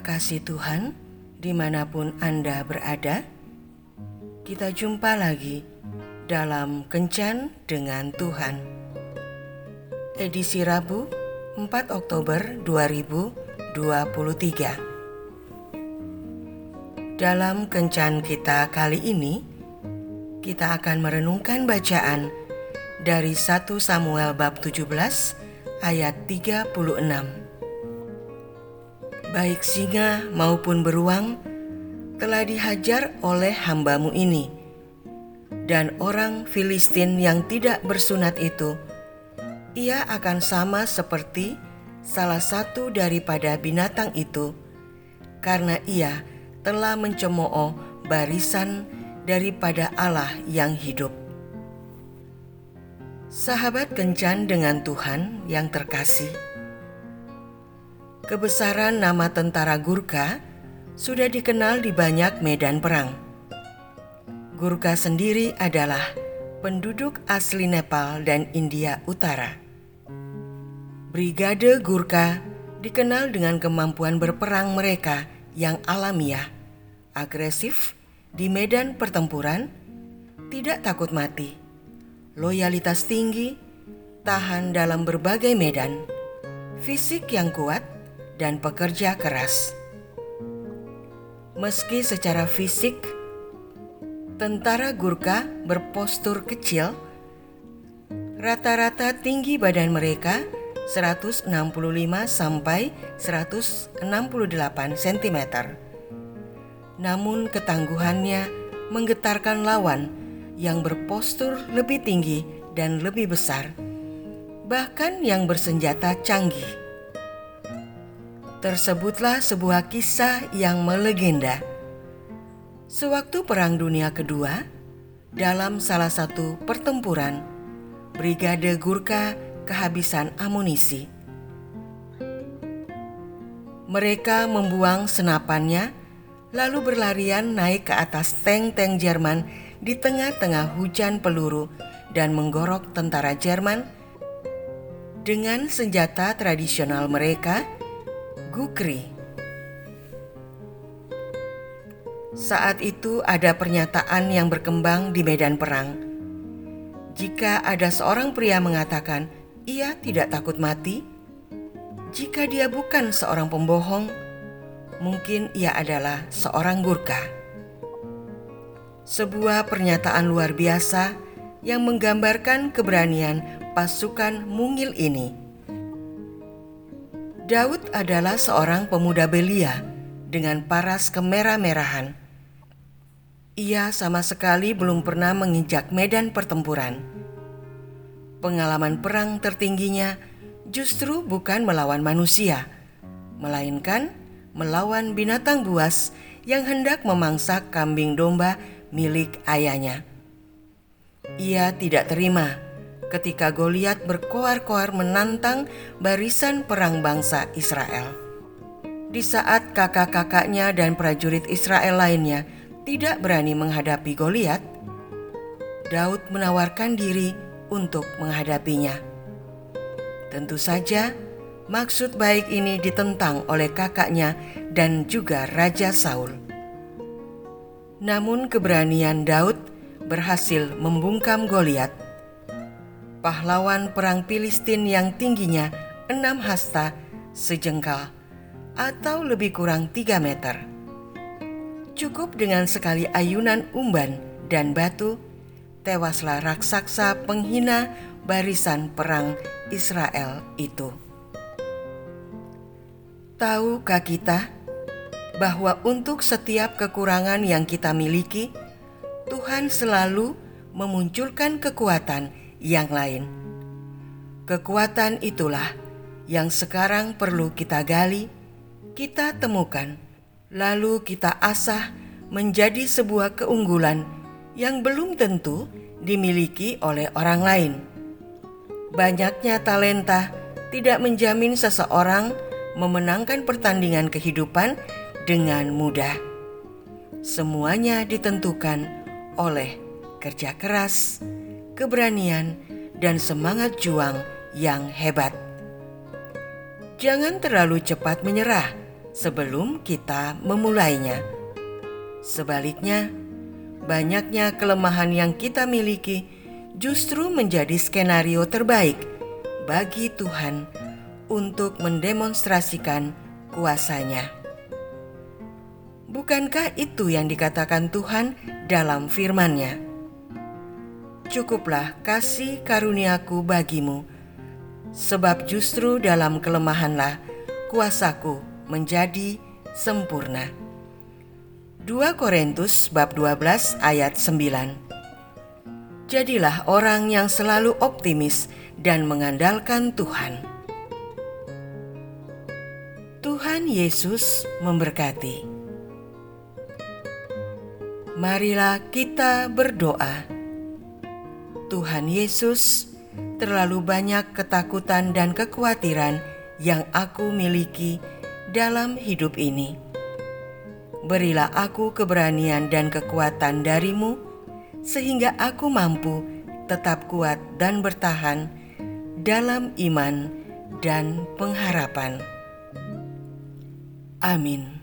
kekasih Tuhan, di mana pun Anda berada, kita jumpa lagi dalam Kencan dengan Tuhan. Edisi Rabu 4 Oktober 2023 Dalam Kencan kita kali ini, kita akan merenungkan bacaan dari 1 Samuel bab 17 ayat 36 baik singa maupun beruang, telah dihajar oleh hambamu ini. Dan orang Filistin yang tidak bersunat itu, ia akan sama seperti salah satu daripada binatang itu, karena ia telah mencemooh barisan daripada Allah yang hidup. Sahabat kencan dengan Tuhan yang terkasih, Kebesaran nama tentara Gurkha sudah dikenal di banyak medan perang. Gurkha sendiri adalah penduduk asli Nepal dan India Utara. Brigade Gurkha dikenal dengan kemampuan berperang mereka yang alamiah, agresif di medan pertempuran, tidak takut mati, loyalitas tinggi, tahan dalam berbagai medan, fisik yang kuat, dan pekerja keras. Meski secara fisik tentara Gurkha berpostur kecil, rata-rata tinggi badan mereka 165 sampai 168 cm. Namun ketangguhannya menggetarkan lawan yang berpostur lebih tinggi dan lebih besar, bahkan yang bersenjata canggih tersebutlah sebuah kisah yang melegenda. Sewaktu Perang Dunia Kedua, dalam salah satu pertempuran, Brigade Gurkha kehabisan amunisi. Mereka membuang senapannya, lalu berlarian naik ke atas tank-tank Jerman di tengah-tengah hujan peluru dan menggorok tentara Jerman dengan senjata tradisional mereka Gukri. Saat itu ada pernyataan yang berkembang di medan perang. Jika ada seorang pria mengatakan ia tidak takut mati, jika dia bukan seorang pembohong, mungkin ia adalah seorang Gurkha. Sebuah pernyataan luar biasa yang menggambarkan keberanian pasukan mungil ini Daud adalah seorang pemuda belia dengan paras kemerah-merahan. Ia sama sekali belum pernah menginjak medan pertempuran. Pengalaman perang tertingginya justru bukan melawan manusia, melainkan melawan binatang buas yang hendak memangsa kambing domba milik ayahnya. Ia tidak terima ketika Goliat berkoar-koar menantang barisan perang bangsa Israel. Di saat kakak-kakaknya dan prajurit Israel lainnya tidak berani menghadapi Goliat, Daud menawarkan diri untuk menghadapinya. Tentu saja, maksud baik ini ditentang oleh kakaknya dan juga Raja Saul. Namun keberanian Daud berhasil membungkam Goliat pahlawan perang Filistin yang tingginya enam hasta sejengkal atau lebih kurang tiga meter. Cukup dengan sekali ayunan umban dan batu, tewaslah raksasa penghina barisan perang Israel itu. Tahukah kita bahwa untuk setiap kekurangan yang kita miliki, Tuhan selalu memunculkan kekuatan yang lain. Kekuatan itulah yang sekarang perlu kita gali, kita temukan, lalu kita asah menjadi sebuah keunggulan yang belum tentu dimiliki oleh orang lain. Banyaknya talenta tidak menjamin seseorang memenangkan pertandingan kehidupan dengan mudah. Semuanya ditentukan oleh kerja keras, keberanian, dan semangat juang yang hebat. Jangan terlalu cepat menyerah sebelum kita memulainya. Sebaliknya, banyaknya kelemahan yang kita miliki justru menjadi skenario terbaik bagi Tuhan untuk mendemonstrasikan kuasanya. Bukankah itu yang dikatakan Tuhan dalam firman-Nya? Cukuplah kasih karuniaku bagimu, sebab justru dalam kelemahanlah kuasaku menjadi sempurna. 2 Korintus bab 12 ayat 9 Jadilah orang yang selalu optimis dan mengandalkan Tuhan. Tuhan Yesus memberkati. Marilah kita berdoa. Tuhan Yesus, terlalu banyak ketakutan dan kekhawatiran yang aku miliki dalam hidup ini. Berilah aku keberanian dan kekuatan darimu, sehingga aku mampu tetap kuat dan bertahan dalam iman dan pengharapan. Amin.